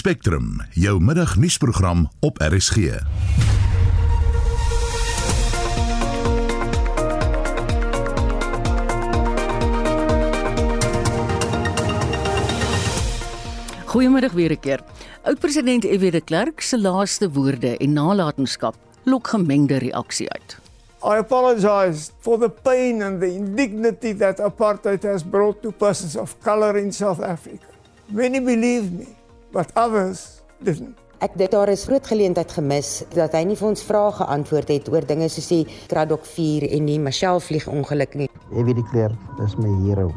Spectrum, jou middagnuusprogram op RSG. Goeiemiddag weer 'n keer. Oud-president F.W. de Klerk se laaste woorde en nalatenskap lok gemengde reaksie uit. I apologize for the pain and the indignity that apartheid has brought to persons of color in South Africa. Many believed me, but others didn't. Ek dink daar is groot geleentheid gemis dat hy nie vir ons vrae geantwoord het oor dinge soos die Kraddock 4 en die Machel vlieg ongeluk nie. De Klerk, dis my hero.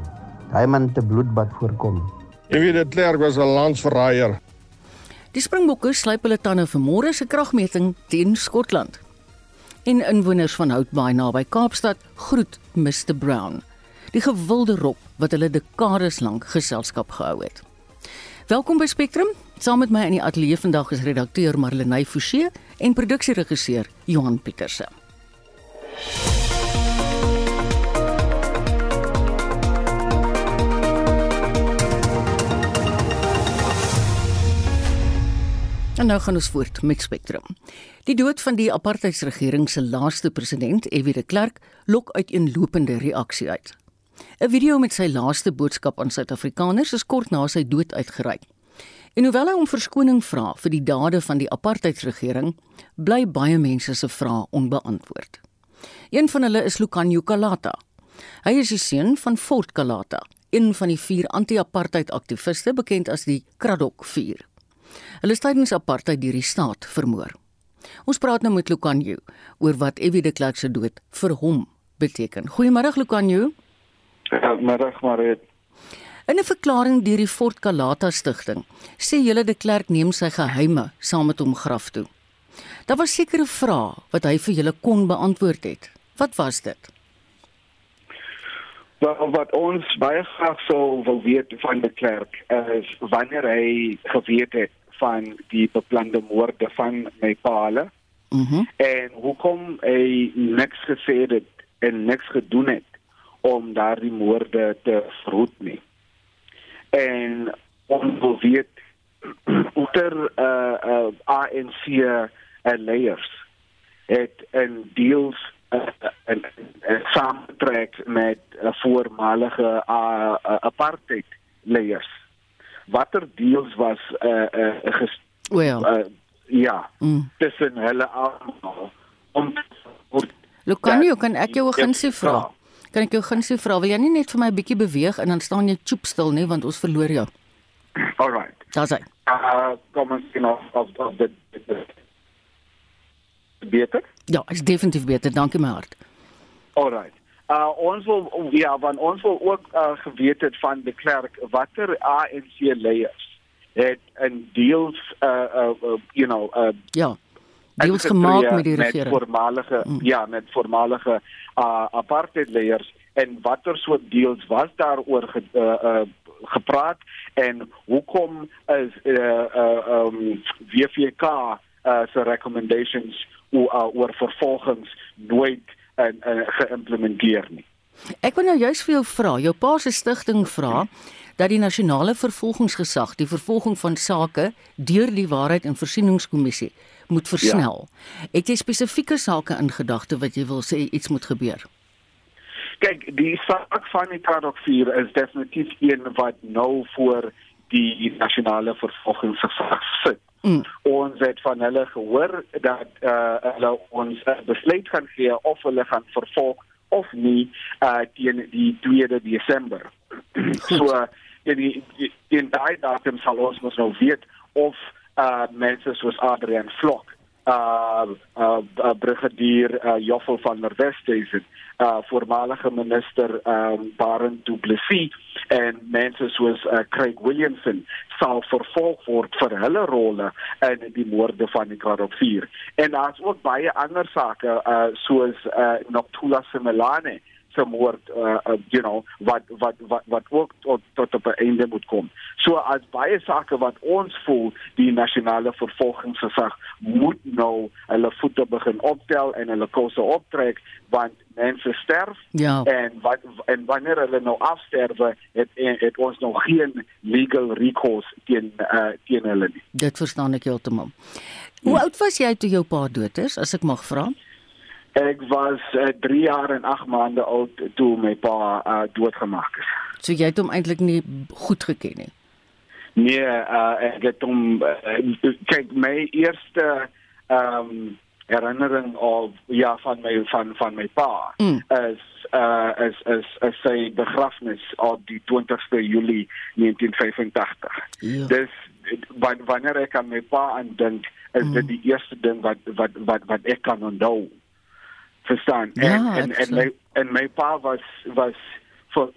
Hy man te bloedbad voorkom. Evie de Klerk was 'n landsverraaier. Die Springbokke sluip hulle tande vir môre se kragmeting teen Skotland. En inwoners van Houtbaai naby Kaapstad groet Mr Brown, die gewilde rop wat hulle dekades lank geselskap gehou het. Welkom by Spectrum. Saam met my in die ateljee vandag is redakteur Marlenae Forsie en produksieregisseur Johan Pieterse. En nou gaan ons voort met Spectrum. Die dood van die apartheidsregering se laaste president, F.W. de Klerk, lok uiteenlopende reaksie uit. 'n Video met sy laaste boodskap aan Suid-Afrikaners is kort na sy dood uitgereik. En hoewel hy om verskoning vra vir die dade van die apartheidsregering, bly baie mense se vrae onbeantwoord. Een van hulle is Lukanyo Kalata. Hy is die seun van Fort Kalata, een van die vier anti-apartheid aktiviste bekend as die Kraddock 4. Hulle is tydens apartheid deur die staat vermoor. Ons praat nou met Lukanyo oor wat Evie de Klerk se dood vir hom beteken. Goeiemôre Lukanyo. Ja, middag Marit. In 'n verklaring deur die Fort Kalata Stichting sê julle de Klerk neem sy geheime saam met hom graf toe. Daar was sekere vrae wat hy vir julle kon beantwoord het. Wat was dit? Wel, wat ons baie graag sou wil weet van de Klerk is wanneer hy geweet het van die beplande moorde van Nepal. Mhm. Mm en hoekom hy niks gesê het en niks gedoen het om daardie moorde te verhoed nie. En ons wil weet oor uh uh ANC uh, leiers het en deals uh, en saamtrek met uh, voormalige uh, uh, apartheid leiers. Watter deals was uh uh ges, Well, uh ja, mm. tussen hulle almal om Lukanyo, kan ek jou 'n Ja, gunsie vra? Kan ek jou gunsie vra? Wil jy nie net vir my 'n bietjie beweeg en dan staan jy choop stil nie want ons verloor jou. All right. Daar's hy. Uh kom ons sien of of of the beter. Ja, is definitief beter. Dankie my hart. Alright. Uh ons wil ja, want ons wil ook uh, geweet het van die klerk watter ANC leiers het in deals uh uh, uh you know uh Ja. Deals gemaak met die met regering. voormalige mm. ja, met voormalige uh apartheid leiers en watter soort deals was daar oor ge, uh, uh gepraat en hoekom is uh uh um WVK uh se recommendations oor uh, oor vervolgings nooit en uh, geïmplementeer nie. Ek wil nou juis vir jou vra, jou pa se stigting vra dat die nasionale vervolgingsgesag die vervolging van sake deur die Waarheid en Versieningskommissie moet versnel. Ja. Het jy spesifieke sake in gedagte wat jy wil sê iets moet gebeur? Kyk, die saak van die 4 is definitief een wat nou voor die nasionale vervolgingsgesag sit. Mm. Ons het van hulle gehoor dat uh, hulle ons besluit gaan gee of hulle gaan vervolg of nie uh, teen die 2de Desember. so uh, die die daai datum sal ons mos nou weet of uh, mense soos Adrian Vlok uh uh, uh brigadier uh, Joffel van der Westhuizen uh voormalige minister um Barend Du Plessis en mense soos uh, Craig Williamson sal vervolg word vir hulle rolle in die moorde van die Kraddock 4 en daar's ook baie ander sake uh soos uh Noktula Simelane se moord uh, uh you know wat wat wat wat ook tot tot op 'n einde moet kom. So as baie sake wat ons voel die nasionale vervolgingsgesag moet nou hulle voete begin optel en hulle kosse optrek want mense sterf Ja. en wat en wanneer hulle nou afsterwe het het ons nog geen legal recourse teen uh, teen hulle nie. Dit verstaan ek heeltemal. Hoe oud was jy toe jou pa dood is, as ek mag vra? Ek was 3 uh, jaar en 8 maande oud toe my pa uh, doodgemaak is. So jy het hom eintlik nie goed geken nie. Nee, uh, ek het hom uh, kyk my eerste ehm um, herinnering of ja van my van van my pa Mm. is uh is is is sy begrafnis op die 20ste Julie 1985. Ja. Dis wan- wanneer ek aan my pa aandink, is dit die eerste ding wat wat wat wat ek kan onthou. Verstaan? Ja, en en en my en my pa was was vir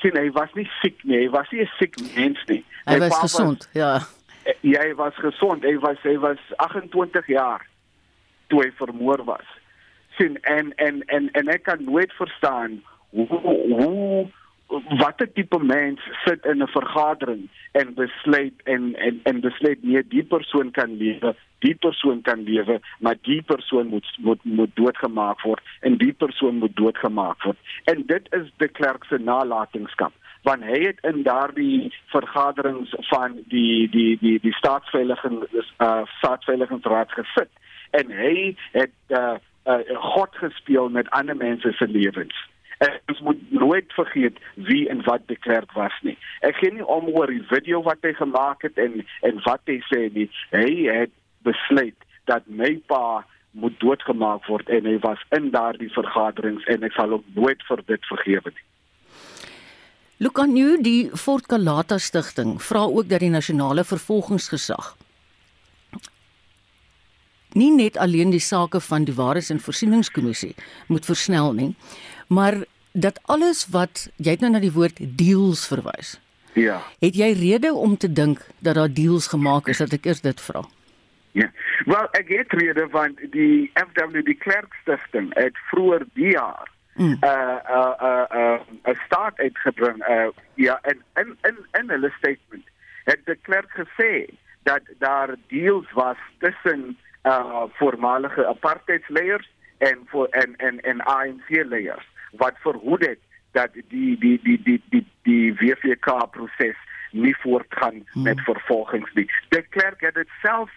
sien hy was nie siek nie, hy was nie 'n siek mens nie. Hy My was gesond. Ja. Eh, jy was gesond. Hy was hy was 28 jaar toe hy vermoor was. sien en en en en ek kan nooit verstaan hoe hoe watter tipe mens sit in 'n vergadering en besluit en en en besluit nee die persoon kan lewe die persoon kan lewe maar die persoon moet moet moet doodgemaak word en die persoon moet doodgemaak word en dit is de Klerk se nalatenskap want hy het in daardie vergaderings van die die die die staatsveiliging uh staatsveiligingsraad gesit en hy het uh, uh God gespeel met ander mense se lewens. Ons moet nooit vergeet wie en wat de Klerk was nie. Ek gee nie om oor die video wat hy gemaak het en en wat hy sê nie. Hy het besluit dat my pa moet doodgemaak word en hy was in daardie vergaderings en ek sal hom nooit vir dit vergewe nie. Lukanyu die Fort Kalata stigting vra ook dat die nasionale vervolgingsgesag nie net alleen die sake van die Waarheids- en Voorsieningskommissie moet versnel nie, maar dat alles wat jy het nou na die woord deals verwys. Ja. Het jy rede om te dink dat daar deals gemaak is dat ek eers dit vra? Ja. Wel, ek het rede want die FW die Klerk Stichting het vroeër die jaar Mm. uh uh uh uh 'n staat uitgebring uh ja en in in in hulle statement het die Klerk gesê dat daar deals was tussen uh voormalige apartheidsleiers en voor en en en ANC leiers wat verhoed het dat die die die die die die WVK proses nie voortgaan hmm. met vervolgings nie. De Klerk het dit self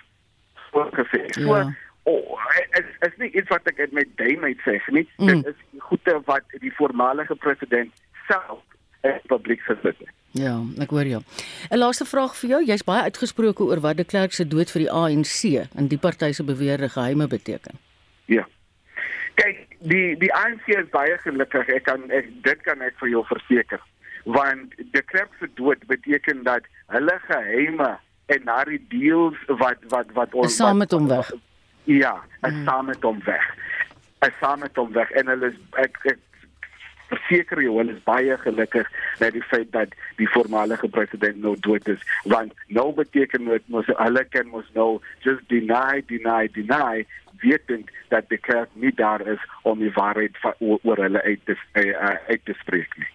voorgesê. So Ja. oh, is is nie iets wat ek my duim uit sê nie. Mm. Dit is goede wat die voormalige president self in publiek gesit het. Ja, ek hoor jou. 'n Laaste vraag vir jou. Jy's baie uitgesproke oor wat de Klerk se dood vir die ANC en die party se beweerde geheime beteken. Ja. Kyk, die die ANC is baie gelukkig. Ek kan ek, dit kan ek vir jou verseker. Want die Klerk se dood beteken dat hulle geheime en daardie deals wat wat wat ons saam met hom weg. Ja, is mm. saam met hom weg. Saam met hom weg en hulle is ek, ek verseker jou hulle is baie gelukkig met die feit dat die voormalige president nou dood is want nou beteken dit mos hulle kan mos nou just deny deny deny wetend dat die kerk nie daar is om die waarheid oor hulle uit te uh, uit te spreek nie.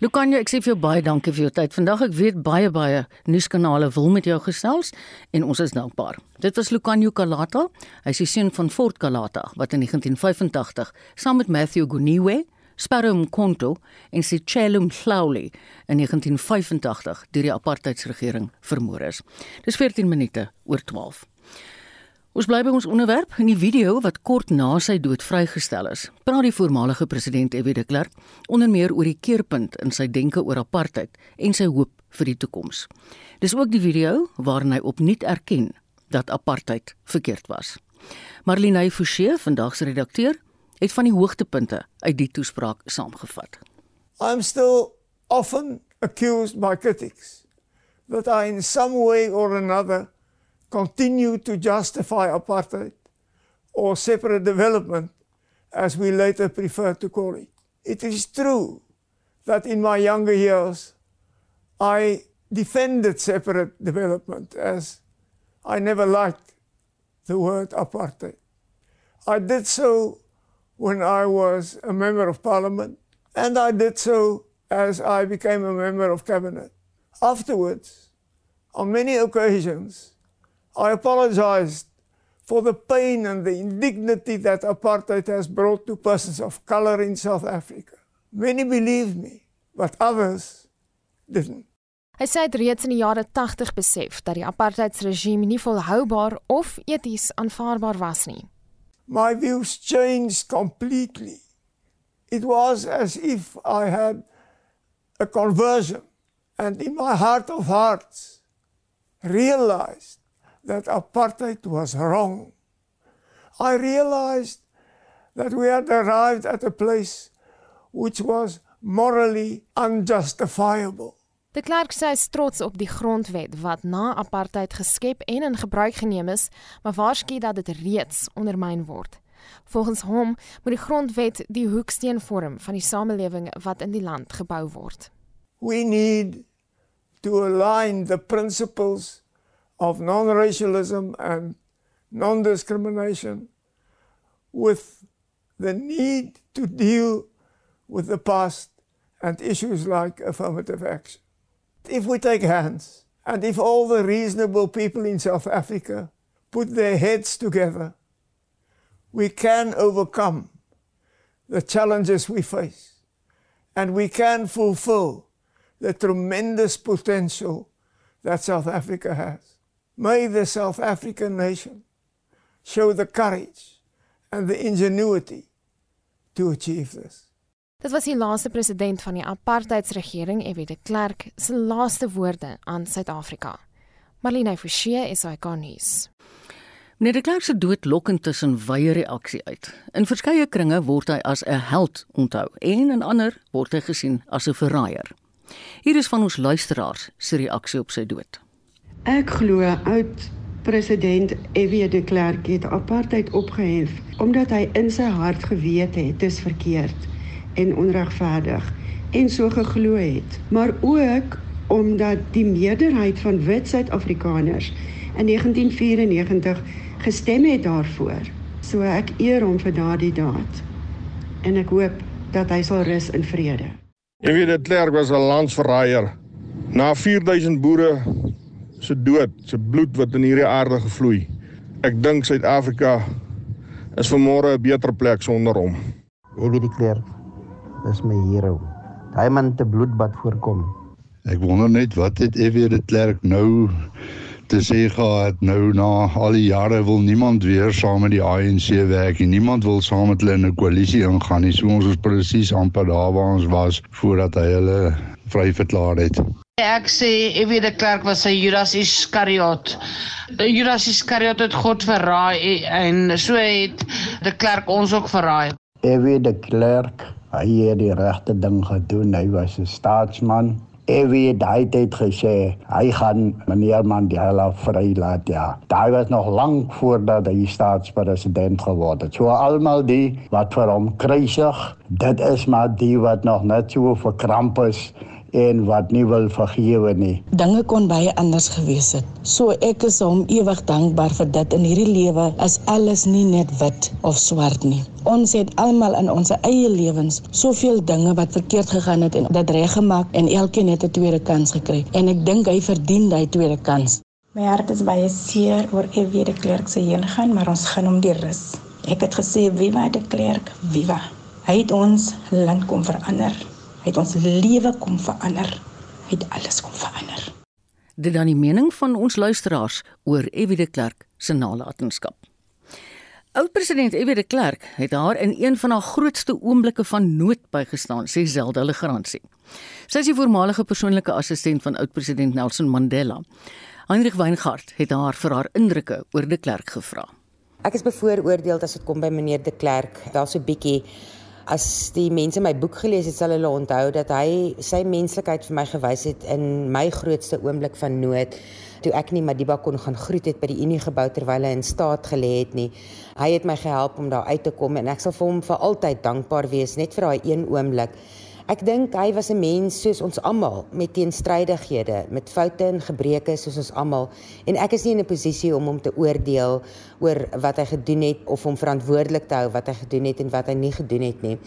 Lucanio, ek sê vir jou baie dankie vir jou tyd. Vandag ek weet baie baie nuuskanale wil met jou gesels en ons is dankbaar. Dit was Lucanio Kalata. Hy is die seun van Fort Kalata wat in 1985 saam met Matthew Guniwe, Sparrow Mkonto en Sicelo Mhlawuli in 1985 deur die apartheidsregering vermoor is. Dis 14 minute oor 12. Ons bly by ons onderwerp. In die video wat kort na sy dood vrygestel is, praat die voormalige president F.W. de Klerk onder meer oor die keerpunt in sy denke oor apartheid en sy hoop vir die toekoms. Dis ook die video waarin hy opnuut erken dat apartheid verkeerd was. Marlene Forsie, vandag se redakteur, het van die hoogtepunte uit die toespraak saamgevat. I'm still often accused by critics that I, in some way or another, continue to justify apartheid or separate development, as we later prefer to call it. It is true that in my younger years, I defended separate development as I never liked the word apartheid. I did so when I was a member of parliament And I did so as I became a member of cabinet. Afterwards, on many occasions, I apologized for the pain and the indignity that apartheid has brought to persons of color in South Africa. Many believed me, but others didn't. Hy sê dit reeds in die jare 80 besef dat die apartheidsregime nie volhoubaar of eties aanvaarbaar was nie. My views changed completely. It was as if I had a conversion and in my heart of hearts realized that apartheid was wrong. I realized that we had arrived at a place which was morally unjustifiable. De Klerk sê hy is trots op die grondwet wat na apartheid geskep en in gebruik geneem is, maar waarsku dat dit reeds ondermyn word. Volgens hom moet die grondwet die hoeksteen vorm van die samelewing wat in die land gebou word. We need to align the principles of non-racialism and non-discrimination with the need to deal with the past and issues like affirmative action. If we take hands, and if all the reasonable people in South Africa put their heads together, we can overcome the challenges we face, and we can fulfill the tremendous potential that South Africa has. May the South African nation show the courage and the ingenuity to achieve this. Dit was die laaste president van die apartheidsregering, F.W. de Klerk, se laaste woorde aan Suid-Afrika. Marlene Forsie is hy konnies. Meneer de Klerk se dood lok intussen wye reaksie uit. In verskeie kringe word hy as 'n held onthou en in ander word hy gesien as 'n verraaier. Hier is van ons luisteraars se reaksie op sy dood. Ek glo oud president F.W. de Klerk het apartheid opgehef omdat hy in sy hart geweet het dit is verkeerd en onregverdig en so geglo het, maar ook omdat die meerderheid van wit Suid-Afrikaners in 1994 gestem het daarvoor. So ek eer hom vir daardie daad. En ek hoop dat hy sal rus in vrede. Jy weet dit Klerk was 'n landsverraaier. Na 4000 boere se dood, se bloed wat in hierdie aarde gevloei. Ek dink Suid-Afrika is vanmôre 'n beter plek sonder hom. Weet die Klerk is my hero. Daai man te bloedbad voorkom. Ek wonder net wat het F.W. de Klerk nou te sê gehad nou na al die jare wil niemand weer saam met die ANC werk en niemand wil saam met hulle in 'n koalisie ingaan nie. So ons is presies amper daar waar ons was voordat hy hulle vry verklaar het. Ek sê F.W. de Klerk was 'n Judas Iskariot. Judas Iskariot het God verraai en so het de Klerk ons ook verraai. F.W. de Klerk, hy het die regte ding gedoen. Hy was 'n staatsman. Ewie daai tyd gesê hy gaan meneer Mandela vrylaat ja. Daai was nog lank voordat hy staatspresident geword het. So almal die wat vir hom kruisig, dit is maar die wat nog net so verkramp is en wat nie wil vergewe nie. Dinge kon baie anders gewees het. So ek is hom ewig dankbaar vir dit in hierdie lewe is alles nie net wit of swart nie. Ons het almal in ons eie lewens soveel dinge wat verkeerd gegaan het en dit reggemaak en elkeen het 'n tweede kans gekry en ek dink hy verdien daai tweede kans. My hart is baie seer oor F.W. de Klerk se heen gaan, maar ons gaan hom die rus. Ek het gesê Viva de Klerk, viva. Hy het ons land kom verander. Het ons lewe kom verander. Het alles kom verander. Dit dan die mening van ons luisteraars oor F.W. de Klerk se nalatenskap. Oud-president F.W. de Klerk het haar in een van haar grootste oomblikke van nood bygestaan, sê Zelda Legrandsie. Sy is die voormalige persoonlike assistent van oud-president Nelson Mandela. Heinrich Weingart het haar vir haar indrukke oor de Klerk gevra. Ek is bevooroordeel as dit kom by meneer de Klerk. Daar's so 'n bietjie as die mense my boek gelees het, sal hulle onthou dat hy sy menslikheid vir my gewys het in my grootste oomblik van nood toe ek nie Madiba kon gaan groet het by die Unie gebou terwyl hy in staat gelê het nie. Hy het my gehelp om daar uit te kom en ek sal vir hom vir altyd dankbaar wees net vir daai een oomblik. Ek dink hy was 'n mens soos ons almal met teenstrydighede, met foute en gebreke soos ons almal en ek is nie in 'n posisie om hom te oordeel oor wat hy gedoen het of hom verantwoordelik te hou wat hy gedoen het en wat hy nie gedoen het nie.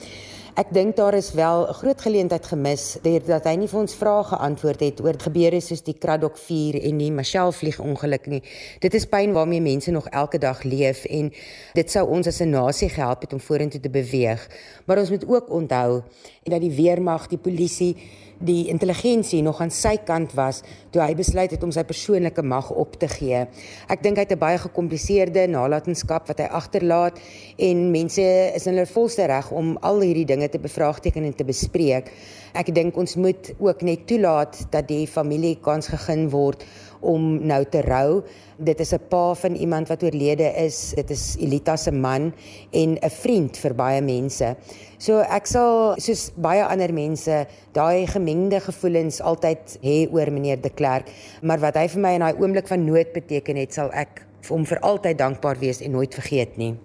Ek dink daar is wel 'n groot geleentheid gemis deurdat hy nie vir ons vrae geantwoord het oor gebeure soos die Kraddock 4 en die Machel vliegongeluk nie. Dit is pyn waarmee mense nog elke dag leef en dit sou ons as 'n nasie gehelp het om vorentoe te beweeg. Maar ons moet ook onthou dat die weermag, die polisie die intelligensie nog aan sy kant was toe hy besluit het om sy persoonlike mag op te gee. Ek dink hy het 'n baie gekompliseerde nalatenskap wat hy agterlaat en mense is in hulle volste reg om al hierdie dinge te bevraagteken en te bespreek. Ek dink ons moet ook net toelaat dat die familie kans gegee word om nou te rou. Dit is 'n pa van iemand wat oorlede is. Dit is Elita se man en 'n vriend vir baie mense. So ek sal soos baie ander mense daai gemengde gevoelens altyd hê oor meneer De Klerk, maar wat hy vir my in daai oomblik van nood beteken het, sal ek vir hom vir altyd dankbaar wees en nooit vergeet nie.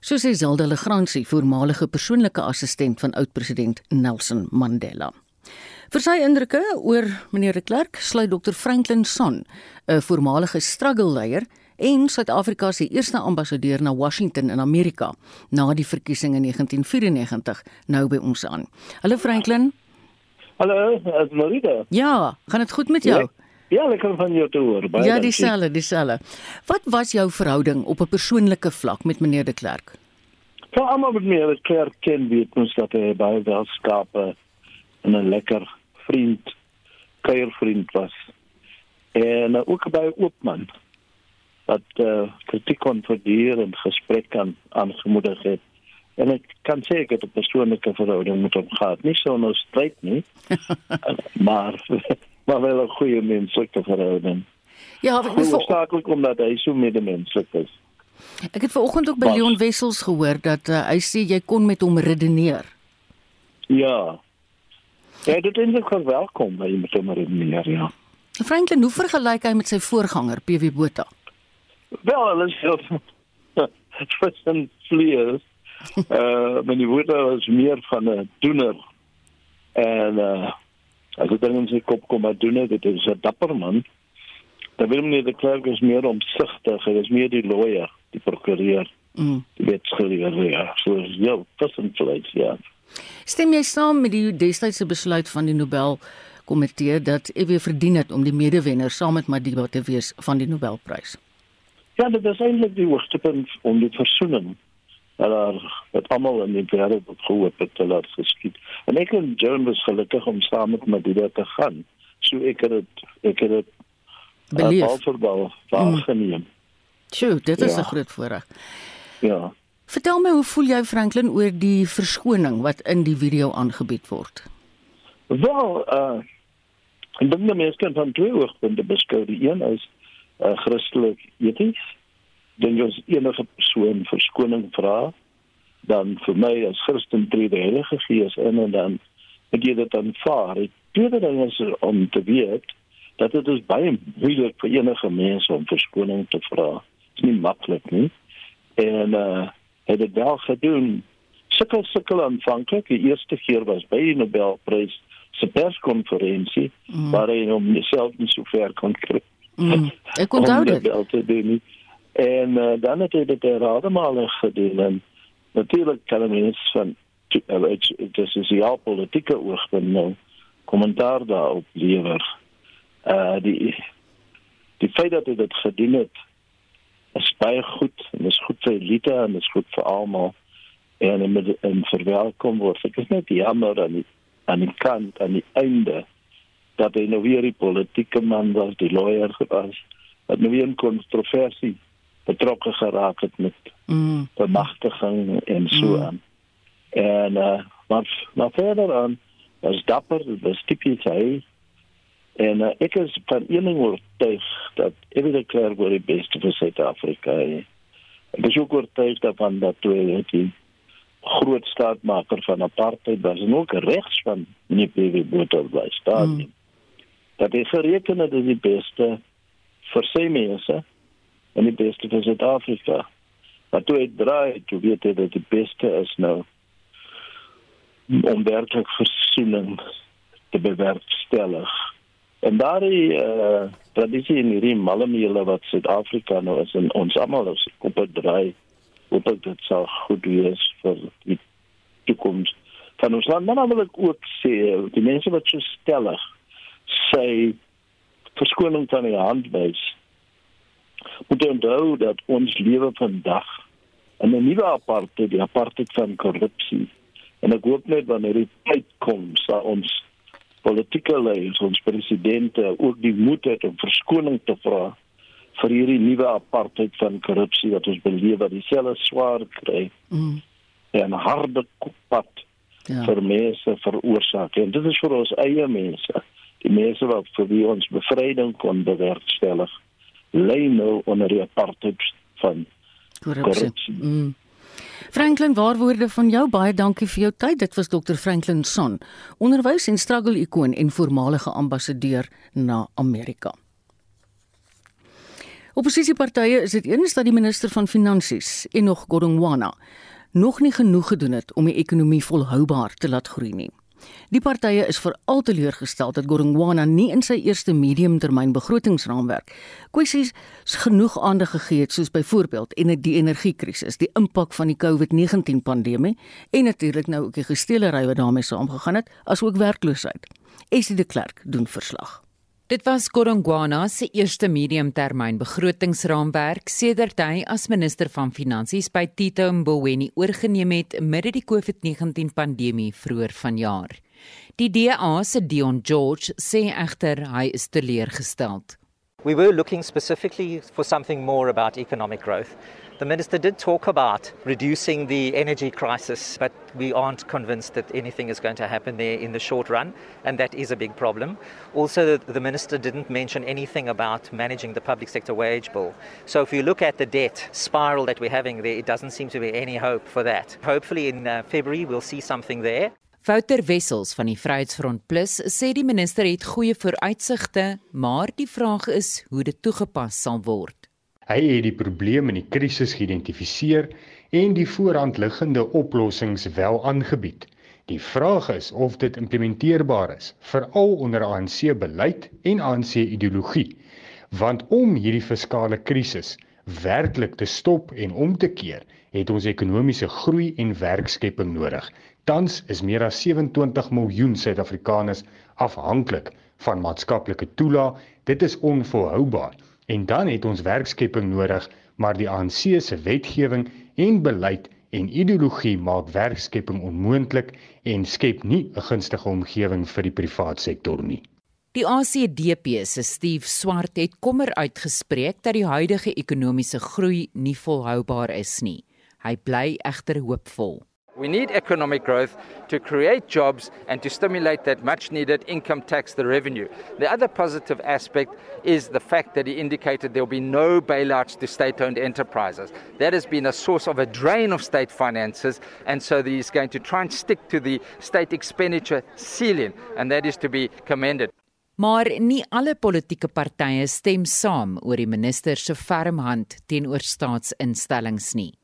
So sê Zelda Legrandsie, voormalige persoonlike assistent van oud-president Nelson Mandela. Vir sy indrukke oor meneer de Klerk sluit Dr Franklin Son, 'n voormalige struggle leier en Suid-Afrika se eerste ambassadeur na Washington in Amerika na die verkiesing in 1994 nou by ons aan. Hallo Franklin. Hallo, is Marita. Ja, gaan dit goed met jou? Ja. Ja, lekker van jou te hoor. Baie Ja, dieselfde, dieselfde. Wat was jou verhouding op 'n persoonlike vlak met meneer de Klerk? Vir almal met meneer de Klerk ken weet ons dat hy baie welskape en 'n lekker vriend, kuiervriend was. En uh, ook baie oop man wat uh, kritiek kon verdier en gesprek kan aangemoedig het. En ek kan sê ek het 'n persoonlike verhouding met hom gehad. Nie so nou stryd nie. maar maar wel 'n goeie menslike verhouding. Ja, ek is verstaklik omdat hy so medemenslik is. Ek het vanoggend ook by. Leon Wessels gehoor dat uh, hy sê jy kon met hom redeneer. Ja. Ja, dit is ook welkom by met hom redeneer, ja. Franklin, hoe vergelyk hy met sy voorganger PW Botha? Wel, hulle is heel tussen vlees. Uh, meneer Botha was meer van 'n doener. En uh as dit dan in sy kop kom maar doen dit is 'n dapper man. Dan wil meneer de Klerk is meer omsigtig, hy is meer die lawyer, die prokureur. Mm. Die wetgeleerde, ja. So ja, tussen vlees, ja. Stem jy saam met die destydse besluit van die Nobel komitee dat EW verdien het om die medewenner saam met Madiba te wees van die Nobelprys? Ja, dit is eintlik die hoogste punt om die versoening dat daar met almal in die wêreld wat gehoop het te laat geskied. En ek en Joan was gelukkig om saam met Madiba te gaan. So ek het dit ek het dit beleef verbal waargeneem. Mm. Sjoe, dit is 'n ja. groot voorreg. Ja. Vertel my hoe voel jy Franklin oor die verskoning wat in die video aangebied word? Wel, uh ek dink die mense kan van twee oogpunte beskou. Die een is uh Christelik eties. Dink as enige persoon verskoning vra, dan vir my as Christen tree die Heilige Gees in en dan moet jy dit aanvaar. Die tweede ding is om te weet dat dit is baie moeilik vir enige mens om verskoning te vra. Dit is nie maklik nie. En uh het dit wel gedoen. Sukkel sukkel aanvanklik. Die eerste keer was by die Nobelprys se perskonferensie mm. waar hy hom self nie so ver kon kry. Mm. Ek kon dit. En uh, dan het hy dit herhaalde gedoen en natuurlik kan mense van dit is is die politieke oogpunt nou kommentaar daarop lewer. Uh die die feit dat hy dit gedoen het is baie goed en is goed vir elite en is goed vir almal en en met en verwelkom word. Ek is net jammer aan die aan die kant aan die einde dat hy nou weer die politieke man was, die lawyer was, dat nou weer 'n kontroversie betrokke geraak het met mm. bemagtiging en so mm. aan. En uh wat maar verder aan was dapper, was tipies hy En uh, ek is van een ding oortuig dat Ewie de Klerk wil die beste vir Suid-Afrika hê. Ek is ook oortuig daarvan dat toe hy die groot staatmaker van apartheid was en ook regs van meneer P.W. Botha was daar. Mm. Dat hy gereken het as die beste vir sy mense en die beste vir Suid-Afrika. Maar toe hy draai, toe weet hy dat die beste is nou om werklik versoening te bewerkstellig. En daardie uh, tradisie in hierdie malmele wat Suid-Afrika nou is en ons almal is op 'n draai, hoop ek dit sal goed wees vir die toekoms van ons land. Maar dan wil ek ook sê die mense wat so stellig sê verskoning van die hand wys. Moet onthou dat ons lewe vandag in 'n nuwe apartheid, die apartheid van korrupsie. En ek hoop net wanneer die tyd kom, sal ons politieke leiers, ons presidente ook die moed het om verskoning te vra vir hierdie nuwe apartheid van korrupsie wat ons beleef wat dieselfde swaar kry. Mm. En harde pad ja. vir mense veroorsaak. En dit is vir ons eie mense die mense wat vir wie ons bevryding kon bewerkstellig lê nou onder die apartheid van korrupsie. Mm. Franklin Waarwoorde van jou baie dankie vir jou tyd. Dit was Dr Franklin Son, onderwys en struggle ikoon en voormalige ambassadeur na Amerika. Opposisiepartye is dit eens dat die minister van Finansies, Enoch Godongwana, nog nie genoeg gedoen het om die ekonomie volhoubaar te laat groei nie. Die partye is veral teleurgestel dat Gorongwana nie in sy eerste mediumtermyn begrotingsraamwerk kwessies genoeg aandag gegee het soos byvoorbeeld en die energiekrisis, die impak van die COVID-19 pandemie en natuurlik nou ook die gesteelery wat daarmee saamgegaan het, asook werkloosheid. Esie de Klerk doen verslag. Dit was Gorongwana se eerste mediumtermyn begrotingsraamwerk sedert hy as minister van Finansies by Tito Mboweni oorgeneem het midde die COVID-19 pandemie vroeër vanjaar. Die DA se Dion George sê egter hy is teleurgesteld. We were looking specifically for something more about economic growth. The minister did talk about reducing the energy crisis, but we aren't convinced that anything is going to happen there in the short run, and that is a big problem. Also, the minister didn't mention anything about managing the public sector wage bill. So, if you look at the debt spiral that we're having there, it doesn't seem to be any hope for that. Hopefully, in uh, February, we'll see something there. Wouter Wessels van die Vryheidsfront Plus sê die minister het goeie vooruitsigte, maar die vraag is hoe dit toegepas sal word. Hy het die probleem in die krisis geïdentifiseer en die voorhandliggende oplossings wel aangebied. Die vraag is of dit implementeerbaar is, veral onder ANC beleid en ANC ideologie. Want om hierdie fiskale krisis werklik te stop en om te keer, het ons ekonomiese groei en werkskepping nodig. Tans is meer as 27 miljoen Suid-Afrikaners afhanklik van maatskaplike toelaag. Dit is onvolhoubaar. En dan het ons werkskepping nodig, maar die ANC se wetgewing en beleid en ideologie maak werkskepping onmoontlik en skep nie 'n gunstige omgewing vir die private sektor nie. Die ACDP se Steve Swart het kommer uitgespreek dat die huidige ekonomiese groei nie volhoubaar is nie. Hy bly egter hoopvol. We need economic growth to create jobs and to stimulate that much needed income tax, the revenue. The other positive aspect is the fact that he indicated there will be no bailouts to state owned enterprises. That has been a source of a drain of state finances, and so he's going to try and stick to the state expenditure ceiling, and that is to be commended. Maar nie alle politieke partye stem saam oor die minister se ferm hand teenoor staatsinstellings nie.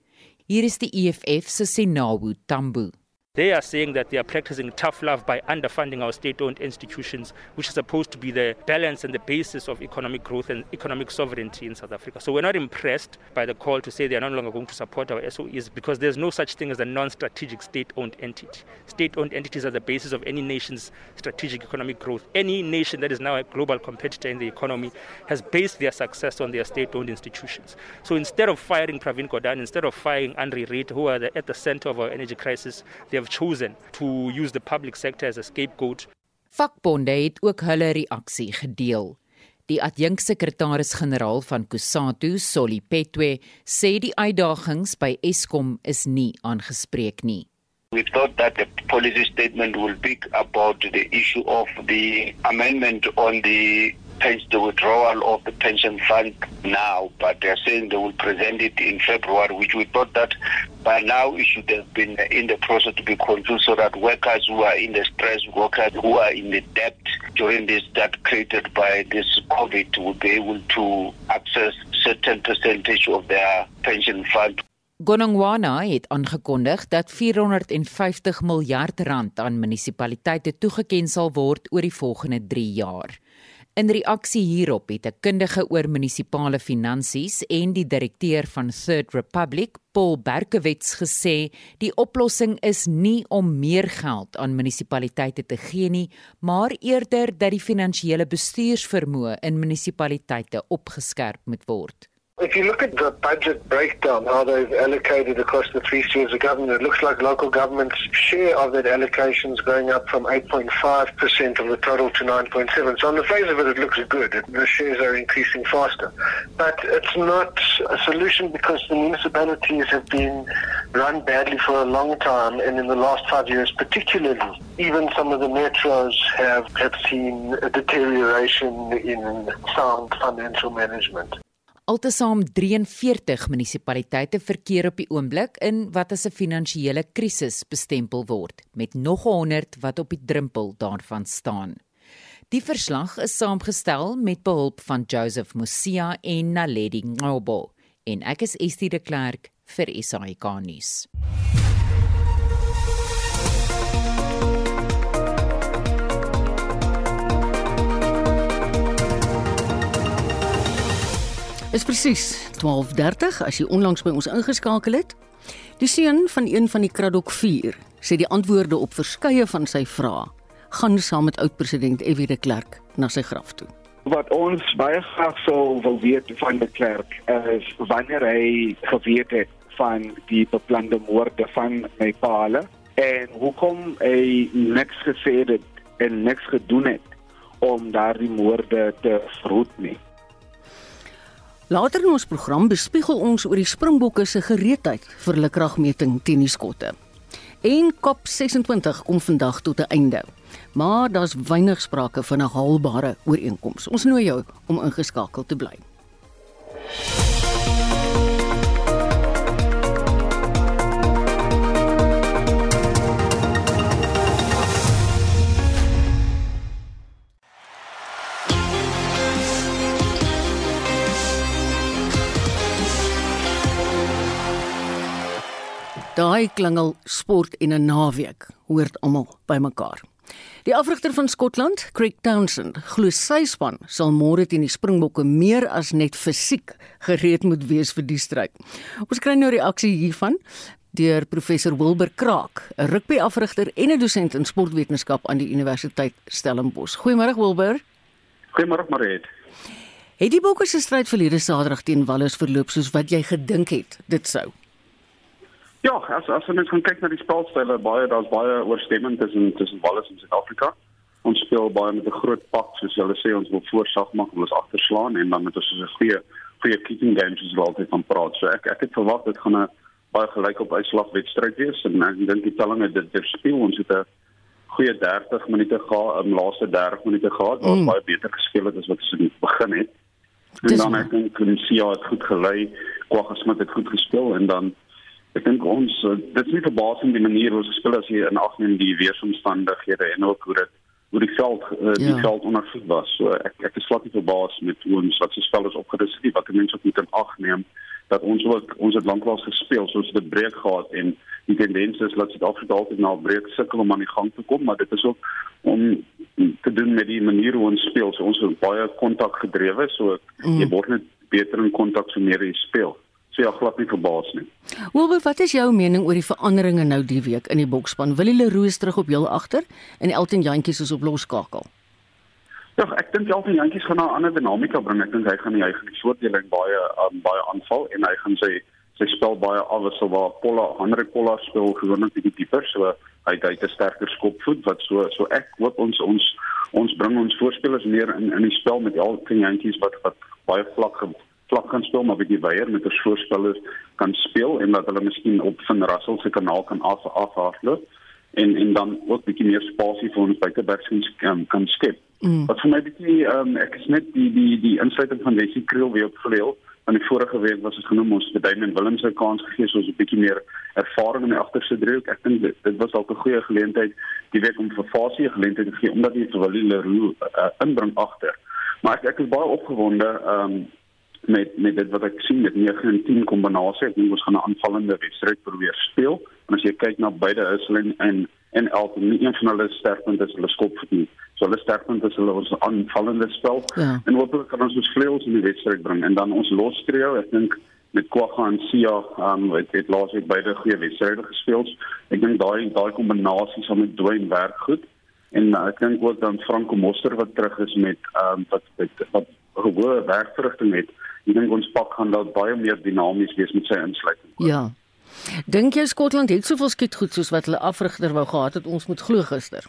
Hier is die EFF se Senawu Tambo. They are saying that they are practicing tough love by underfunding our state owned institutions, which is supposed to be the balance and the basis of economic growth and economic sovereignty in South Africa. So we're not impressed by the call to say they are no longer going to support our SOEs because there's no such thing as a non strategic state owned entity. State owned entities are the basis of any nation's strategic economic growth. Any nation that is now a global competitor in the economy has based their success on their state owned institutions. So instead of firing Pravin Gordhan, instead of firing Andre Reid, who are the, at the center of our energy crisis, they have chosen to use the public sector as a scapegoat. Vakbonde het ook hulle reaksie gedeel. Die adjunksekretaris-generaal van Kusatu, Solly Petwe, sê die uitdagings by Eskom is nie aangespreek nie. We thought that the policy statement will speak about the issue of the amendment on the the withdrawal of the pension fund now, but they're saying they will present it in February, which we thought that by now it should have been in the process to be concluded so that workers who are in the stress, workers who are in the debt during this that created by this COVID will be able to access certain percentage of their pension fund. Gonongwana het aangekondig dat 450 miljard rand aan munisipaliteite toegeken sal word oor die volgende 3 jaar. In reaksie hierop het 'n kundige oor munisipale finansies en die direkteur van Third Republic, Paul Berkewitz, gesê die oplossing is nie om meer geld aan munisipaliteite te gee nie, maar eerder dat die finansiële bestuursvermoë in munisipaliteite opgeskerp moet word. If you look at the budget breakdown, how they've allocated across the three spheres of government, it looks like local government's share of that allocation is going up from 8.5% of the total to 9.7. So on the face of it, it looks good. The shares are increasing faster. But it's not a solution because the municipalities have been run badly for a long time, and in the last five years particularly, even some of the metros have, have seen a deterioration in sound financial management. Altesaam 43 munisipaliteite verkeer op die oomblik in wat as 'n finansiële krisis bestempel word, met nog 100 wat op die drempel daarvan staan. Die verslag is saamgestel met behulp van Joseph Musia en Naledi Ngobo en ek is Estie de Klerk vir SAK nuus. Is presies 12:30 as jy onlangs by ons ingeskakel het. Die seun van een van die Kraddock 4 sê die antwoorde op verskeie van sy vrae gaan saam met oud-president F.W. de Klerk na sy graf toe. Wat ons baie graag sou wil weet van de Klerk is wanneer hy geweet het van die beplande moorde van my paale en hoekom hy niks gesê het en niks gedoen het om daardie moorde te verhoed nie. Later in ons program bespiegel ons oor die Springbokke se gereedheid vir hulle kragmeting teen die skotte. En COP26 kom vandag tot 'n einde. Maar daar's weinig sprake van 'n haalbare ooreenkoms. Ons nooi jou om ingeskakel te bly. Daai klingel sport en 'n naweek hoort almal bymekaar. Die afrigter van Skotland, Craig Townsend, glo sy span sal môre teen die Springbokke meer as net fisiek gereed moet wees vir die stryd. Ons kry nou reaksie hiervan deur professor Wilbur Kraak, 'n rugbyafrigter en 'n dosent in sportwetenskap aan die Universiteit Stellenbosch. Goeiemôre Wilbur. Goeiemôre Mariet. Het die Bokke se stryd verlede Saterdag teen Wallis verloop soos wat jy gedink het dit sou? Ja, as as ons kan kyk na die spelstyle, baie daar's baie ooreenstemming tussen tussen Wallis en Suid-Afrika. Ons speel baie met 'n groot pak, soos hulle sê, ons wil voorsag maak, ons agterslaan en dan met ons 'n goeie goeie kicking game soos wat altyd van praat. So ek ek het verwag dit gaan 'n baie gelyk op uitslag wedstryd wees en ek dink die telling het dit verspeel. Ons het 'n goeie 30 minute gehad, 'n laaste 30 minute gehad wat mm. baie beter gespeel het as wat ons in die begin het. En Dis dan ek dink Kunsia het goed gelei, Kwaggasmit het goed gespeel en dan Ek dink ons uh, dit is nie verbasend die manier hoe ons gespeel as hier in agneem die weeromstandighede en ook hoe dit hoe die veld uh, die ja. veld ondersoek was. So ek ek is glad nie verbaas met hoe ons wat se spel is opgerus nie. Wat mense ook moet in ag neem dat ons ook ons het lanklaas gespeel soos dit breek gehad en die tendens is dat Suid-Afrika altyd na breek sukkel om aan die gang te kom, maar dit is ook om te doen met die manier hoe ons speel. So ons is baie kontak gedrewe, so mm. jy word net beter in kontak so meer jy speel so ja, glad nie verbaas nie. Wilbur, wat is jou mening oor die veranderinge nou die week in die bokspan? Wil hulle roos terug op heel agter en Elton Jantjies is op loskakel? Ja, ek dink Elton Jantjies gaan 'n ander dinamika bring. Ek dink hy gaan die hy gaan die soortdeling baie um, baie aanval en hy gaan sy sy spel baie afwissel waar Polla, Andre Polla speel gewoonlik bietjie dieper, so hy hy het 'n sterker skopvoet wat so so ek hoop ons ons ons bring ons voorspelers meer in in die spel met Elton Jantjies wat wat baie vlak vlak kan speel maar bietjie weier met 'n voorspellers kan speel en dat hulle miskien op van Russell se kanaal kan af afhardloop en en dan ook bietjie meer spasie vir ons buitebacks kan kan skep. Mm. Wat vir my bietjie um, ek is net die die die insluiting van Wesley Kriel weer op vleuel. Aan die vorige week was dit genoem ons het Damien Willems se kans gegee soos 'n bietjie meer ervaring in die agterste driehoek. Ek dink dit, dit was dalk 'n goeie geleentheid die week om vir Fasie 'n geleentheid te gee omdat hy vir Willie Leroux uh, inbring agter. Maar ek ek is baie opgewonde ehm um, met met dit wat ek sien met 9 en 10 kombinasie ek dink ons gaan 'n aanvallende wedstryd probeer speel en as jy kyk na beide Isling en en elke nie een van hulle sterkpunt is hulle skopvoet nie. So hulle sterkpunt is hulle ons aanvallende spel Ja. en hopelik kan ons ons vleuels in die wedstryd bring en dan ons los trio, ek dink met Kwagga en Sia, um het, het laasweek beide goeie wedstryde gespeel. Ek dink daai daai kombinasie saam met Dwayne werk goed. En uh, ek dink ook dan Franco Moster wat terug is met um wat wat, wat hoë werkverrigting het. Ek dink ons pak gaan dat baie meer dinamies wees met sy insluiting. Ja. Dink jy Skotland het soveel skietgoed soos wat hulle afrigter wou gehad het ons moet glo gister?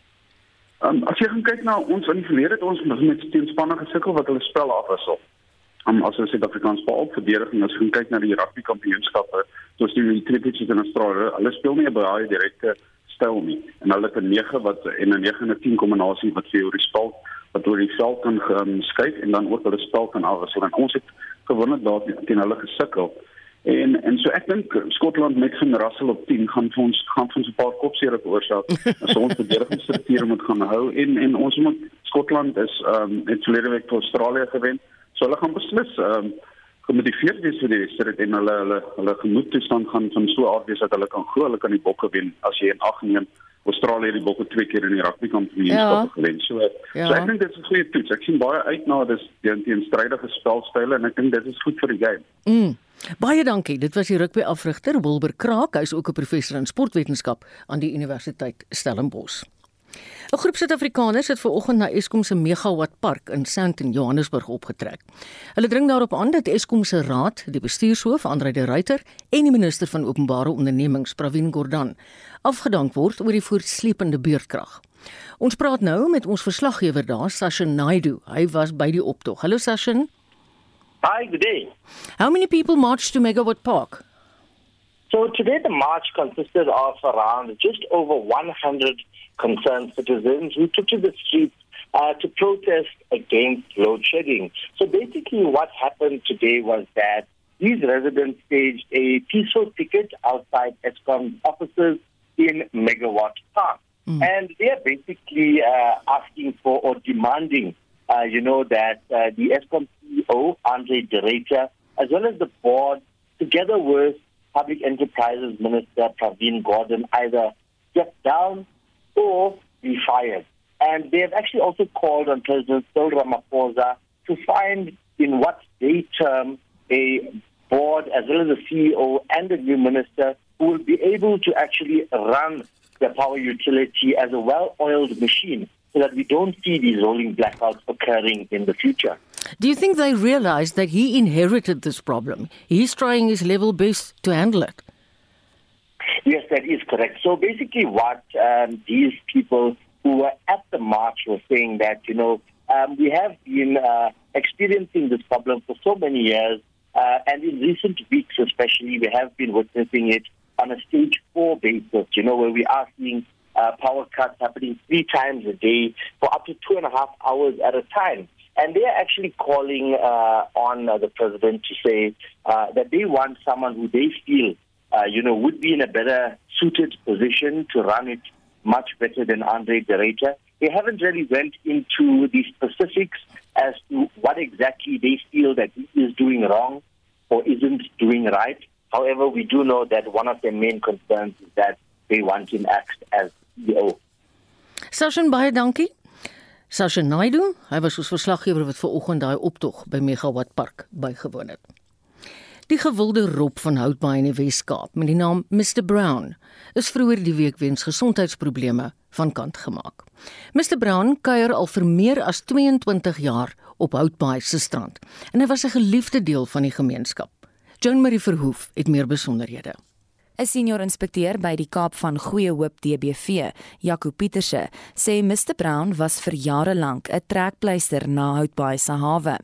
Um, as jy gaan kyk na ons in die verlede het ons met teenspanne gesukkel wat hulle spel afwissel. Um, as ons Suid-Afrikaans veral verdediging as jy kyk na die rugby kampioenskappe, soos die Trippies in Australië, hulle speel nie 'n baie direkte styl nie. En hulle het 'n 9 wat en 'n 9 en 'n 10 kombinasie wat vir jou die spel wat oor die veld kan um, skuif en dan ook hulle spel kan afwissel. En ons het gewoonlik daar teen hulle gesukkel. En en so ek dink Skotland met van Russell op 10 gaan vir ons gaan vir ons 'n paar kopseere veroorsaak as ons verdedigingsstrukture moet gaan hou en en ons moet Skotland is ehm um, het verlede week vir Australië gewen. So hulle gaan beslis ehm um, gemotiveerd wees vir die wedstryd en hulle hulle hulle gemoedtoestand gaan van so aard wees dat hulle kan glo hulle kan die bokke wen as jy in ag neem Australië het die bokke twee keer in die rugby kampioenskap Ja. gewen. So Ja. so ek dink dit is 'n goeie toets. Ek sien baie uit na dis teen teen strydige spelstyle en ek dink dit is goed vir die game. Mm. Baie dankie. Dit was die rugby afrigter Wilbur Kraak, hy's ook 'n professor in sportwetenskap aan die Universiteit Stellenbosch. 'n Groep Suid-Afrikaners het ver oggend na Eskom se megawatt park in Sandton, Johannesburg opgetrek. Hulle dring daarop aan dat Eskom se raad, die bestuurshoof Andre de Ruyter en die minister van openbare ondernemings Pravin Gordhan afgedank word oor die voortsleepende beurtkrag. Ons praat nou met ons verslaggewer daar, Sashin Naidu. Hy was by die optog. Hallo Sashin. Hi, good day. How many people marched to Megawatt Park? So today the march consisted of around just over 100 concerned citizens who took to the streets uh, to protest against load shedding. So basically what happened today was that these residents staged a peaceful picket outside ESCOM offices in Megawatt Park. And they are basically uh, asking for or demanding, uh, you know, that uh, the ESCOM CEO, Andre Dereta, as well as the board, together with Public Enterprises Minister Praveen Gordon, either step down or be fired. And they have actually also called on President Cyril Ramaphosa to find in what they term a board as well as a CEO and a new minister who will be able to actually run the power utility as a well-oiled machine so that we don't see these rolling blackouts occurring in the future. Do you think they realize that he inherited this problem? He's trying his level best to handle it. Yes, that is correct. So basically, what um, these people who were at the march were saying that, you know, um, we have been uh, experiencing this problem for so many years, uh, and in recent weeks especially, we have been witnessing it on a stage four basis, you know, where we are seeing uh, power cuts happening three times a day for up to two and a half hours at a time. And they are actually calling uh, on uh, the president to say uh, that they want someone who they feel, uh, you know, would be in a better suited position to run it much better than Andre Dereta. They haven't really went into the specifics as to what exactly they feel that he is doing wrong or isn't doing right. However, we do know that one of their main concerns is that they want him axed as CEO. Sashin baie dankie. Sashin Naidu, hy was ons verslaggewer wat ver oggend daai optog by Megawatt Park bygewoon het. Die gewilde rop van Houtbaai in die Wes-Kaap met die naam Mr Brown is vroeër die week weens gesondheidsprobleme van kant gemaak. Mr Brown kuier al vir meer as 22 jaar op Houtbaai se strand en hy was 'n geliefde deel van die gemeenskap. Joan Marie Verhoef het meer besonderhede. 'n Senior inspekteur by die Kaap van Goeie Hoop DBV, Jaco Pieterse, sê Mr Brown was vir jare lank 'n trekpleister na Houtbaai se hawe.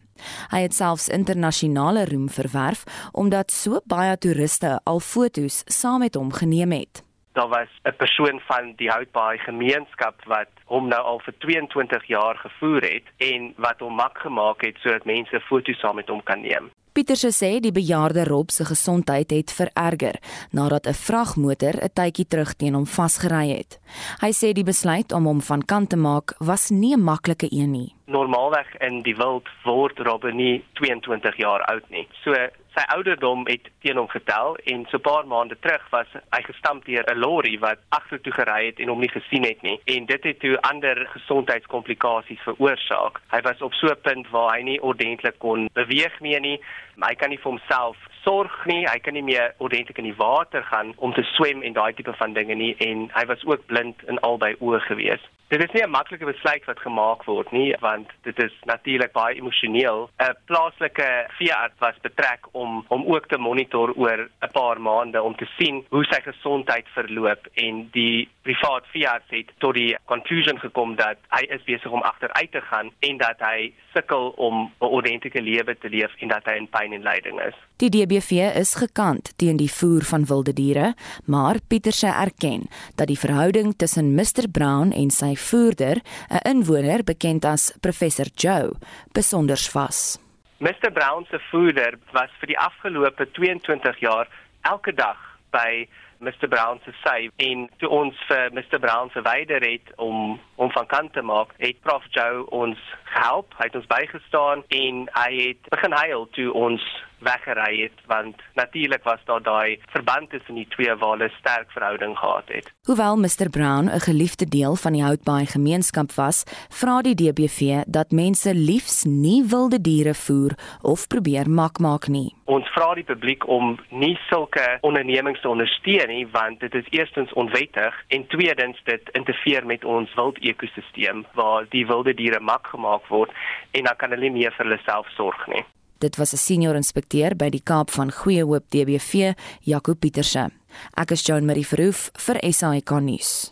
Hy het selfs internasionale roem verwerf omdat so baie toeriste al foto's saam met hom geneem het. daar was 'n persoon van die Houtbaai gemeenskap wat hom nou al vir 22 jaar gevoer het en wat hom mak gemaak het sodat mense foto's saam met hom kan neem. Pieterse sê die bejaarde Rob se gesondheid het vererger nadat 'n vragmotor 'n tydjie terug teen hom vasgery het. Hy sê die besluit om hom van kant te maak was nie 'n maklike een nie. Normaalweg in die wild word Rob nie 22 jaar oud nie. So sy ouderdom het teen hom getel en so 'n paar maande terug was hy gestamp deur 'n lorry wat agtertoe gery het en hom nie gesien het nie en dit het toe ander gesondheidskomplikasies veroorsaak. Hy was op so 'n punt waar hy nie ordentlik kon beweeg meer nie. Hy kan nie vir homself sorg nie. Hy kan nie meer ordentlik in die water gaan om te swem en daai tipe van dinge nie en hy was ook blind in albei oë gewees. Dit is nie 'n maklike besluit wat gemaak word nie want dit is natuurlik baie emosioneel. 'n Plaaslike veearts was betrek om om ook te monitor oor 'n paar maande om te sien hoe sy gesondheid verloop en die privaat veearts het tot die conclusion gekom dat hy is besig om agteruit te gaan en dat hy sukkel om 'n ordentlike lewe te leef en dat hy in pyn en lyding is. Die DBV is gekant teen die voer van wilde diere, maar Pieterse erken dat die verhouding tussen Mr Brown en sy voerder, 'n inwoner bekend as Professor Joe, besonder vas. Mr Brown se voerder was vir die afgelope 22 jaar elke dag by Mr Brown se sy en toe ons vir Mr Brown verwyder het om om van kant te maak, het Prof Joe ons gehelp, hy het ons bygestaan en hy het begin huil toe ons weggery het want natuurlik was daar daai verband tussen die twee waar hulle sterk verhouding gehad het. Hoewel Mr Brown 'n geliefde deel van die Houtbaai gemeenskap was, vra die DBV dat mense liefs nie wilde diere voer of probeer mak maak nie. Ons vra die publiek om nie sulke ondernemings te ondersteun nie want dit is eerstens onwettig en tweedens dit interfereer met ons wild ekosisteem waar die wilde diere mak gemaak word en dan kan hulle nie meer vir hulle self sorg nie. Dit was 'n senior inspekteur by die Kaap van Goeie Hoop DBV, Jaco Pieterse. Ek is Joan Marie Verhoef vir SAK nuus.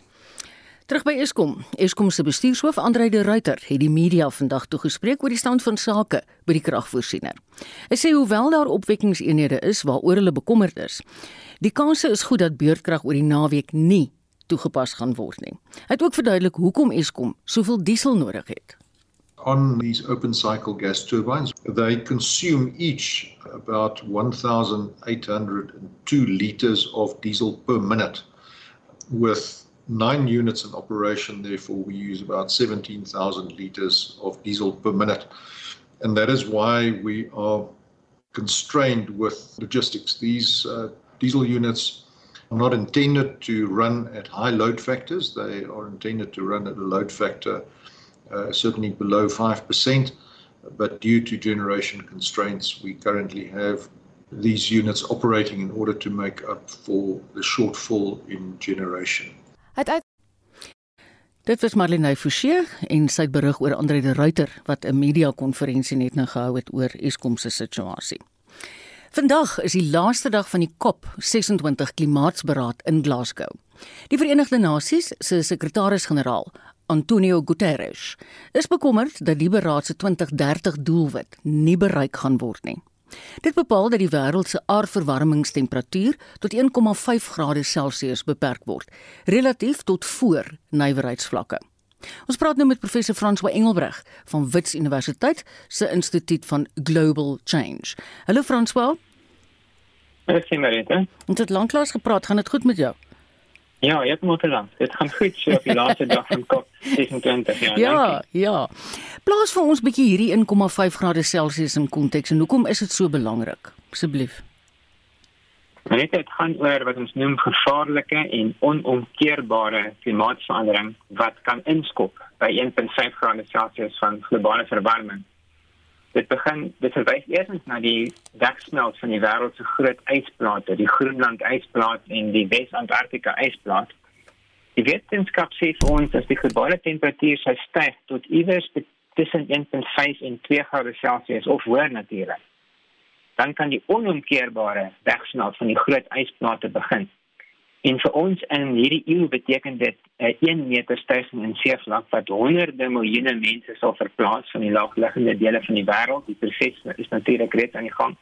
Terug by Eskom. Eskom se bestuurshoof Andre de Ruyter het die media vandag toegespreek oor die stand van sake by die kragvoorsiener. Hy sê hoewel daar opwekkingseenhede is waaroor hulle bekommerd is, die kanse is goed dat beurtkrag oor die naweek nie toegepas gaan word nie. Hy het ook verduidelik hoekom Eskom soveel diesel nodig het. On these open cycle gas turbines. They consume each about 1,802 litres of diesel per minute. With nine units in operation, therefore, we use about 17,000 litres of diesel per minute. And that is why we are constrained with logistics. These uh, diesel units are not intended to run at high load factors, they are intended to run at a load factor certainly below 5%. But due to generation constraints, we currently have these units operating in order to make up for the shortfall in generation. Dit was Marlene Forsie en sy berig oor Andre de Ruyter wat 'n media-konferensie net nou gehou het oor Eskom se situasie. Vandag is die laaste dag van die COP26 klimaatsberaad in Glasgow. Die Verenigde Nasies se sekretaris-generaal, Antonio Guterres, is bekommerd dat die beraad se 2030 doelwit nie bereik gaan word nie. Dit bepaal dat die wêreld se aardverwarmingstemperatuur tot 1,5 grade Celsius beperk word, relatief tot voor nywerheidsvlakke. Ons praat nou met professor François Engelbreg van Wits Universiteit se Instituut van Global Change. Hallo François. Ek sien maar dit. Ons het lanklaas gepraat, gaan dit goed met jou? Ja, jy het moet lank. Dit gaan goed so op die laaste dag van COP26. Ja, ja, dankie. ja. Plaas vir ons bietjie hierdie 1,5 grade Celsius in konteks en hoekom is dit so belangrik? Asseblief. Maar dit gaan oor wat ons noem gevaarlike en onomkeerbare klimaatsverandering wat kan inskop by 1.5 grade Celsius van globale verwarming. Dit begin dit verwys eers na die wegsmelt van die wêreld se groot ysplate, die Groenland ysplaat en die Wes-Antarktika ysplaat. Die wetenskap sê vir ons as die globale temperatuur sou styg tot iewers tussen 1.5 en 2 grade Celsius of hoër natuurlik, dan kan die onomkeerbare wegsmelt van die groot ysplate begin. En vir ons in hierdie eeu beteken dit 'n 1 meter stygings in seevlak wat honderde miljoene mense sal verplaas van die laagliggende dele van die wêreld. Die proses is natuurlik reeds aan die gang.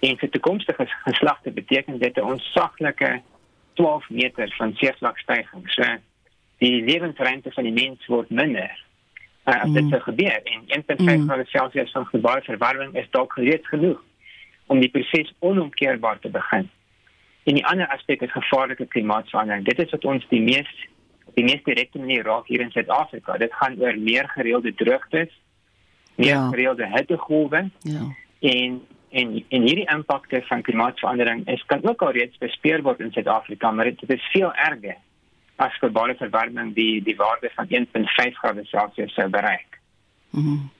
En vir toekomstige geslagte beteken dit 'n onsaglike 12 meter van seevlakstygings. So die lewensruimte van die mens word minder. Uh, as dit Mm. sou gebeur en 1.5 Mm. grade Celsius van globale verwarming is dalk reeds genoeg om die proses onomkeerbaar te begin. En die ander aspek is gevaarlike klimaatsverandering. Dit is wat ons die mees die mees direkte manier raak hier in Suid-Afrika. Dit gaan oor meer gereelde droogtes, meer ja. gereelde hittegolwe. Ja. En en en hierdie impakte van klimaatsverandering is kan ook al reeds bespeur word in Suid-Afrika, maar dit is veel erger as globale verwarming die die waarde van 1.5 grade Celsius sou bereik. Mm -hmm.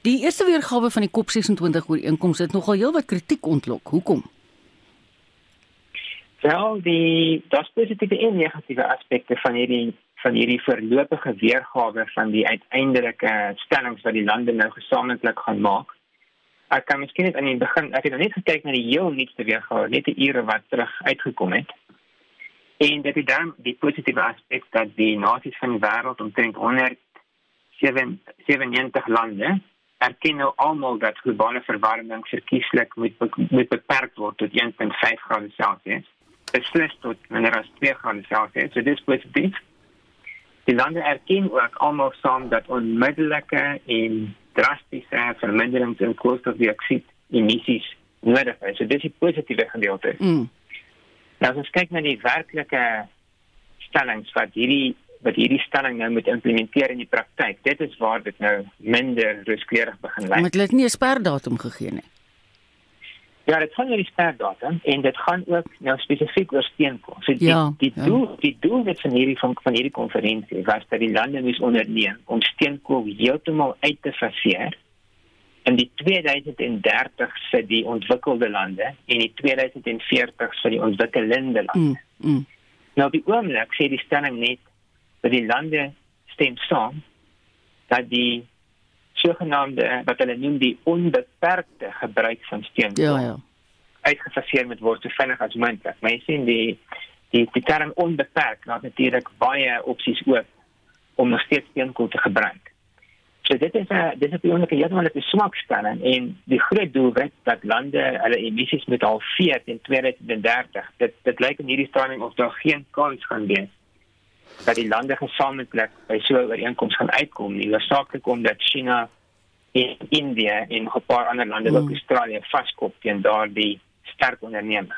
Die eerste weergawe van die COP26 ooreenkoms het nogal heelwat kritiek ontlok. Hoekom? Wel, die daar's positiewe en negatiewe aspekte van hierdie van hierdie voorlopige weergawe van die uiteindelike stellings wat die lande nou gesamentlik gaan maak. Ek kan miskien net aan die begin ek het nog net gekyk na die heel nuutste weergawe net die ure wat terug uitgekom het. En dit is dan die positiewe aspek dat die nasies van die wêreld omtrent 197 lande erken nou almal dat globale verwarming verkieslik moet moet beperk word tot 1.5 grade Celsius beslis tot minder as 2 grade Celsius so dis positief die lande erken ook almal saam dat onmiddellike en drastiese verminderings in koolstofdioksied emissies nodig is. So dis die positiewe gedeelte. Mm. Nou as ons kyk na die werklike stellings wat hierdie wat hierdie stelling nou moet implementeer in die praktyk, dit is waar dit nou minder rooskleurig begin lyk. Maar dit het nie 'n sperdatum gegee nie. Ja, dit gaan oor die sperdatum en dit gaan ook nou spesifiek oor steenkool. So die ja, die doel ja. die doel met van hierdie van, van hierdie konferensie was dat die lande moes onderneem om steenkool heeltemal uit te faseer in die 2030 vir die ontwikkelde lande en die 2040 vir die ontwikkelende lande. Mm, mm. Nou die oomblik sê die stelling net dat die lande stem saam dat die sogenaamde wat hulle noem die onbeperkte gebruik van steenkool. Ja ja. Uitgefaseer met word so vinnig as moontlik. Maar jy sien die die die term onbeperk laat natuurlik baie opsies oop om nog steeds steenkool te gebruik. So dit is 'n dis is 'n heeltemal 'n swak stelling en die groot doel is dat lande hulle emissies met halveer teen 2030. Dit dit lyk in hierdie stadium of daar geen kans gaan wees dat die lande gesamentlik by so 'n ooreenkoms gaan uitkom nie. Hoofsaaklik omdat China en India en 'n paar ander lande mm. ook Australië vaskop teen daardie sterk onderneming.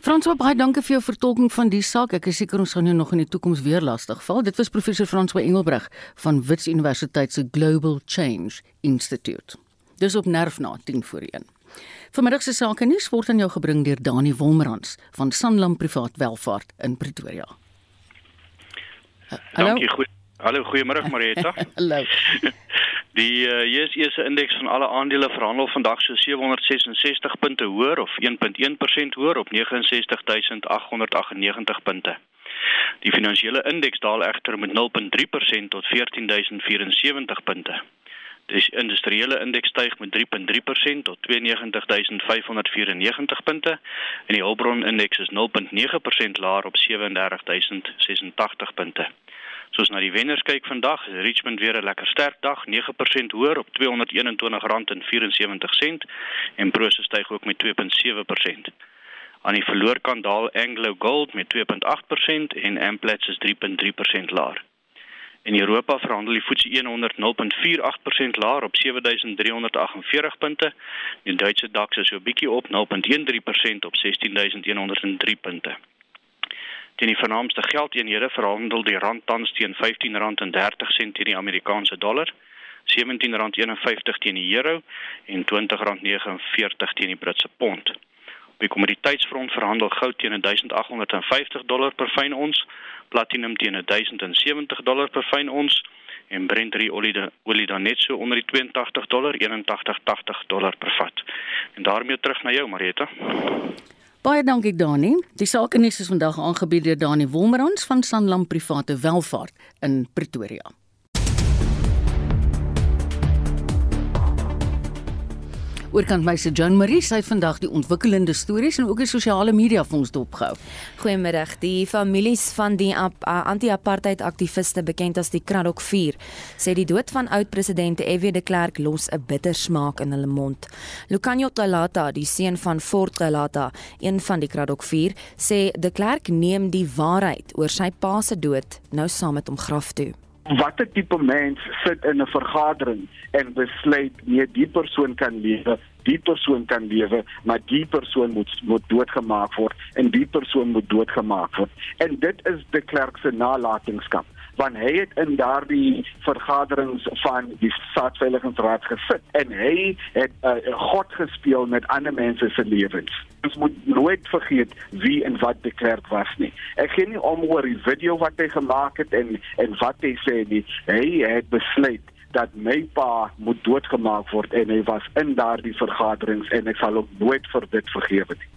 François baie dankie vir jou vertolking van die saak. Ek is seker ons gaan jou nog in die toekoms weer lastig val. Dit was professor François Engelbreg van Wits Universiteit se Global Change Institute. Dis op nerf na 10 voor 1. Vanmiddag se sake nuus word aan jou gebring deur Dani Wolmerans van Sanlam Privaat Welvaart in Pretoria. Hallo. Dankie, goed. Hallo, goeiemôre Marieta. Hallo. Die uh, JSE se indeks van alle aandele verhandel vandag so 766 punte hoër of 1.1% hoër op 69898 punte. Die finansiële indeks daal egter met 0.3% tot 14074 punte. Die industriële indeks styg met 3.3% tot 92594 punte en die hulpbron indeks is 0.9% laer op 37086 punte. Soos na die wenners kyk vandag, is Richmond weer 'n lekker sterk dag, 9% hoër op R221.74 en Prosus styg ook met 2.7%. Aan die verloorkant daal Anglo Gold met 2.8% en Amplats is 3.3% laer. In Europa verhandel die FTSE 100 0.48% laer op 7348 punte. Die Duitse DAX is so 'n bietjie op 0.13% op 16103 punte. Teen die vernaamste geldeenhede verhandel die rand tans teen R15.30 teen die Amerikaanse dollar, R17.51 teen die euro en R20.49 teen die Britse pond. Op die kommoditeitsfront verhandel goud teen 1850 dollar per fyn ons, platinum teen 1070 dollar per fyn ons en Brent olie olie dan net so onder die 82 dollar 81.80 dollar per vat. En daarmee terug na jou Marita. Baie dankie Dani. Die sake nuus is vandag aangebied deur Dani Wolmerans van Sanlam Private Welvaart in Pretoria. Oorkant my se John Marie sê vandag die ontwikkelende stories en ook die sosiale media ons dopgehou. Goeiemiddag. Die families van die anti-apartheid aktiviste bekend as die Kraddock 4 sê die dood van oud-president F.W. de Klerk los 'n bitter smaak in hulle mond. Lucanio Talata, die seun van Fort Talata, een van die Kraddock 4, sê de Klerk neem die waarheid oor sy pa se dood nou saam met hom graf toe watter tipe mens sit in 'n vergadering en besluit nee die persoon kan lewe die persoon kan lewe, maar die persoon moet moet doodgemaak word en die persoon moet doodgemaak word. En dit is de Klerk se nalatenskap want hy het in daardie vergaderings van die staatsveiligheidsraad gesit en hy het uh, God gespeel met ander mense se lewens. Ons moet nooit vergeet wie en wat de Klerk was nie. Ek gee nie om oor die video wat hy gemaak het en en wat hy sê nie. Hy het besluit dat my pa moet doodgemaak word en hy was in daardie vergaderings en ek sal hom nooit vir dit vergewe nie.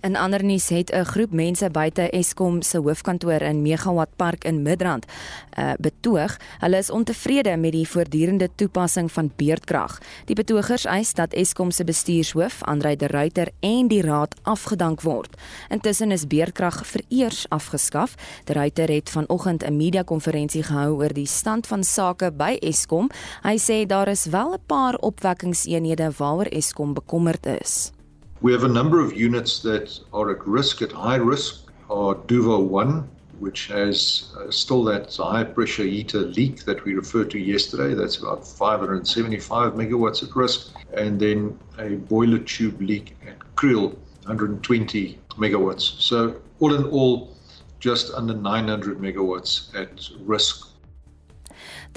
In ander nuus het 'n groep mense buite Eskom se hoofkantoor in Megawatt Park in Midrand uh, betoog. Hulle is ontevrede met die voortdurende toepassing van beerdkrag. Die betogers eis dat Eskom se bestuurshoof, Andrei de Ruyter, en die raad afgedank word. Intussen is beerdkrag vereers afgeskaf. De Ruyter het vanoggend 'n media-konferensie gehou oor die stand van sake by Eskom. Hy sê daar is wel 'n paar opwekkingseenhede waaroor Eskom bekommerd is. We have a number of units that are at risk, at high risk, are Duvo 1, which has uh, still that high pressure heater leak that we referred to yesterday. That's about 575 megawatts at risk. And then a boiler tube leak at Kriel, 120 megawatts. So, all in all, just under 900 megawatts at risk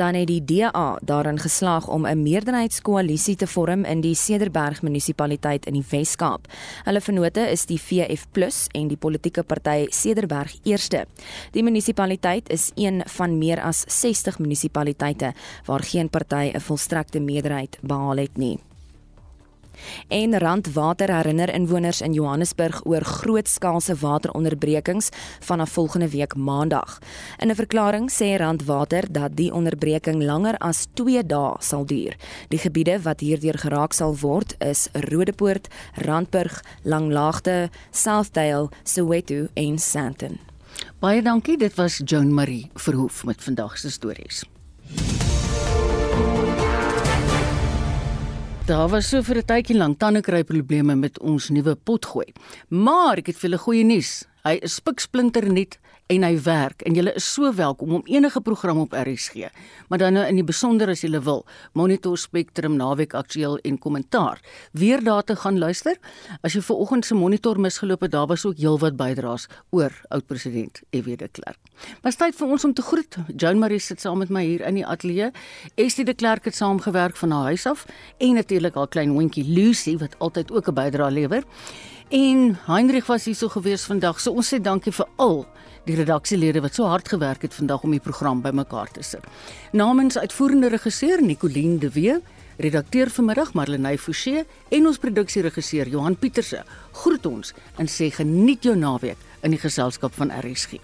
dan het die DA daarin geslaag om 'n meerderheidskoalisie te vorm in die Cederberg munisipaliteit in die Wes-Kaap. Hulle vennote is die VF+ en die politieke party Cederberg Eerste. Die munisipaliteit is een van meer as 60 munisipaliteite waar geen party 'n volstrekte meerderheid behaal het nie. En Randwater herinner inwoners in Johannesburg oor grootskaalse wateronderbrekings vanaf volgende week Maandag. In 'n verklaring sê Randwater dat die onderbreking langer as 2 dae sal duur. Die gebiede wat hierdeur geraak sal word is Rodepoort, Randburg, Langlaagte, Southdale, Soweto en Sandton. Baie dankie, dit was Joan Marie Verhoef met vandag se stories. Daar was so vir 'n tydjie lank tandekry probleme met ons nuwe potgooi. Maar ek het vir julle goeie nuus. Hy is spiksplinter nuut en hy werk en julle is so welkom om enige program op RSG. Maar dan nou in die besonder as julle wil, Monitor Spectrum naweek aktueel en kommentaar. Weer daar te gaan luister. As jy ver oggend se monitor misgeloop het, daar was ook heelwat bydraes oor oud-president F.W. de Klerk. Maar tyd vir ons om te groet. Joan Marie sit saam met my hier in die ateljee. Estie de Klerk het saamgewerk van haar huis af en natuurlik haar klein hondjie Lucy wat altyd ook 'n bydrae lewer. En Heinrich was hier so gewees vandag. So ons sê dankie vir al die redaksielede wat so hard gewerk het vandag om die program bymekaar te sit. Namens uitvoerende regisseur Nicoline de Wee, redakteur vanmiddag Marlenae Forsie en ons produksieregisseur Johan Pieterse groet ons en sê geniet jou naweek in die geselskap van RSG.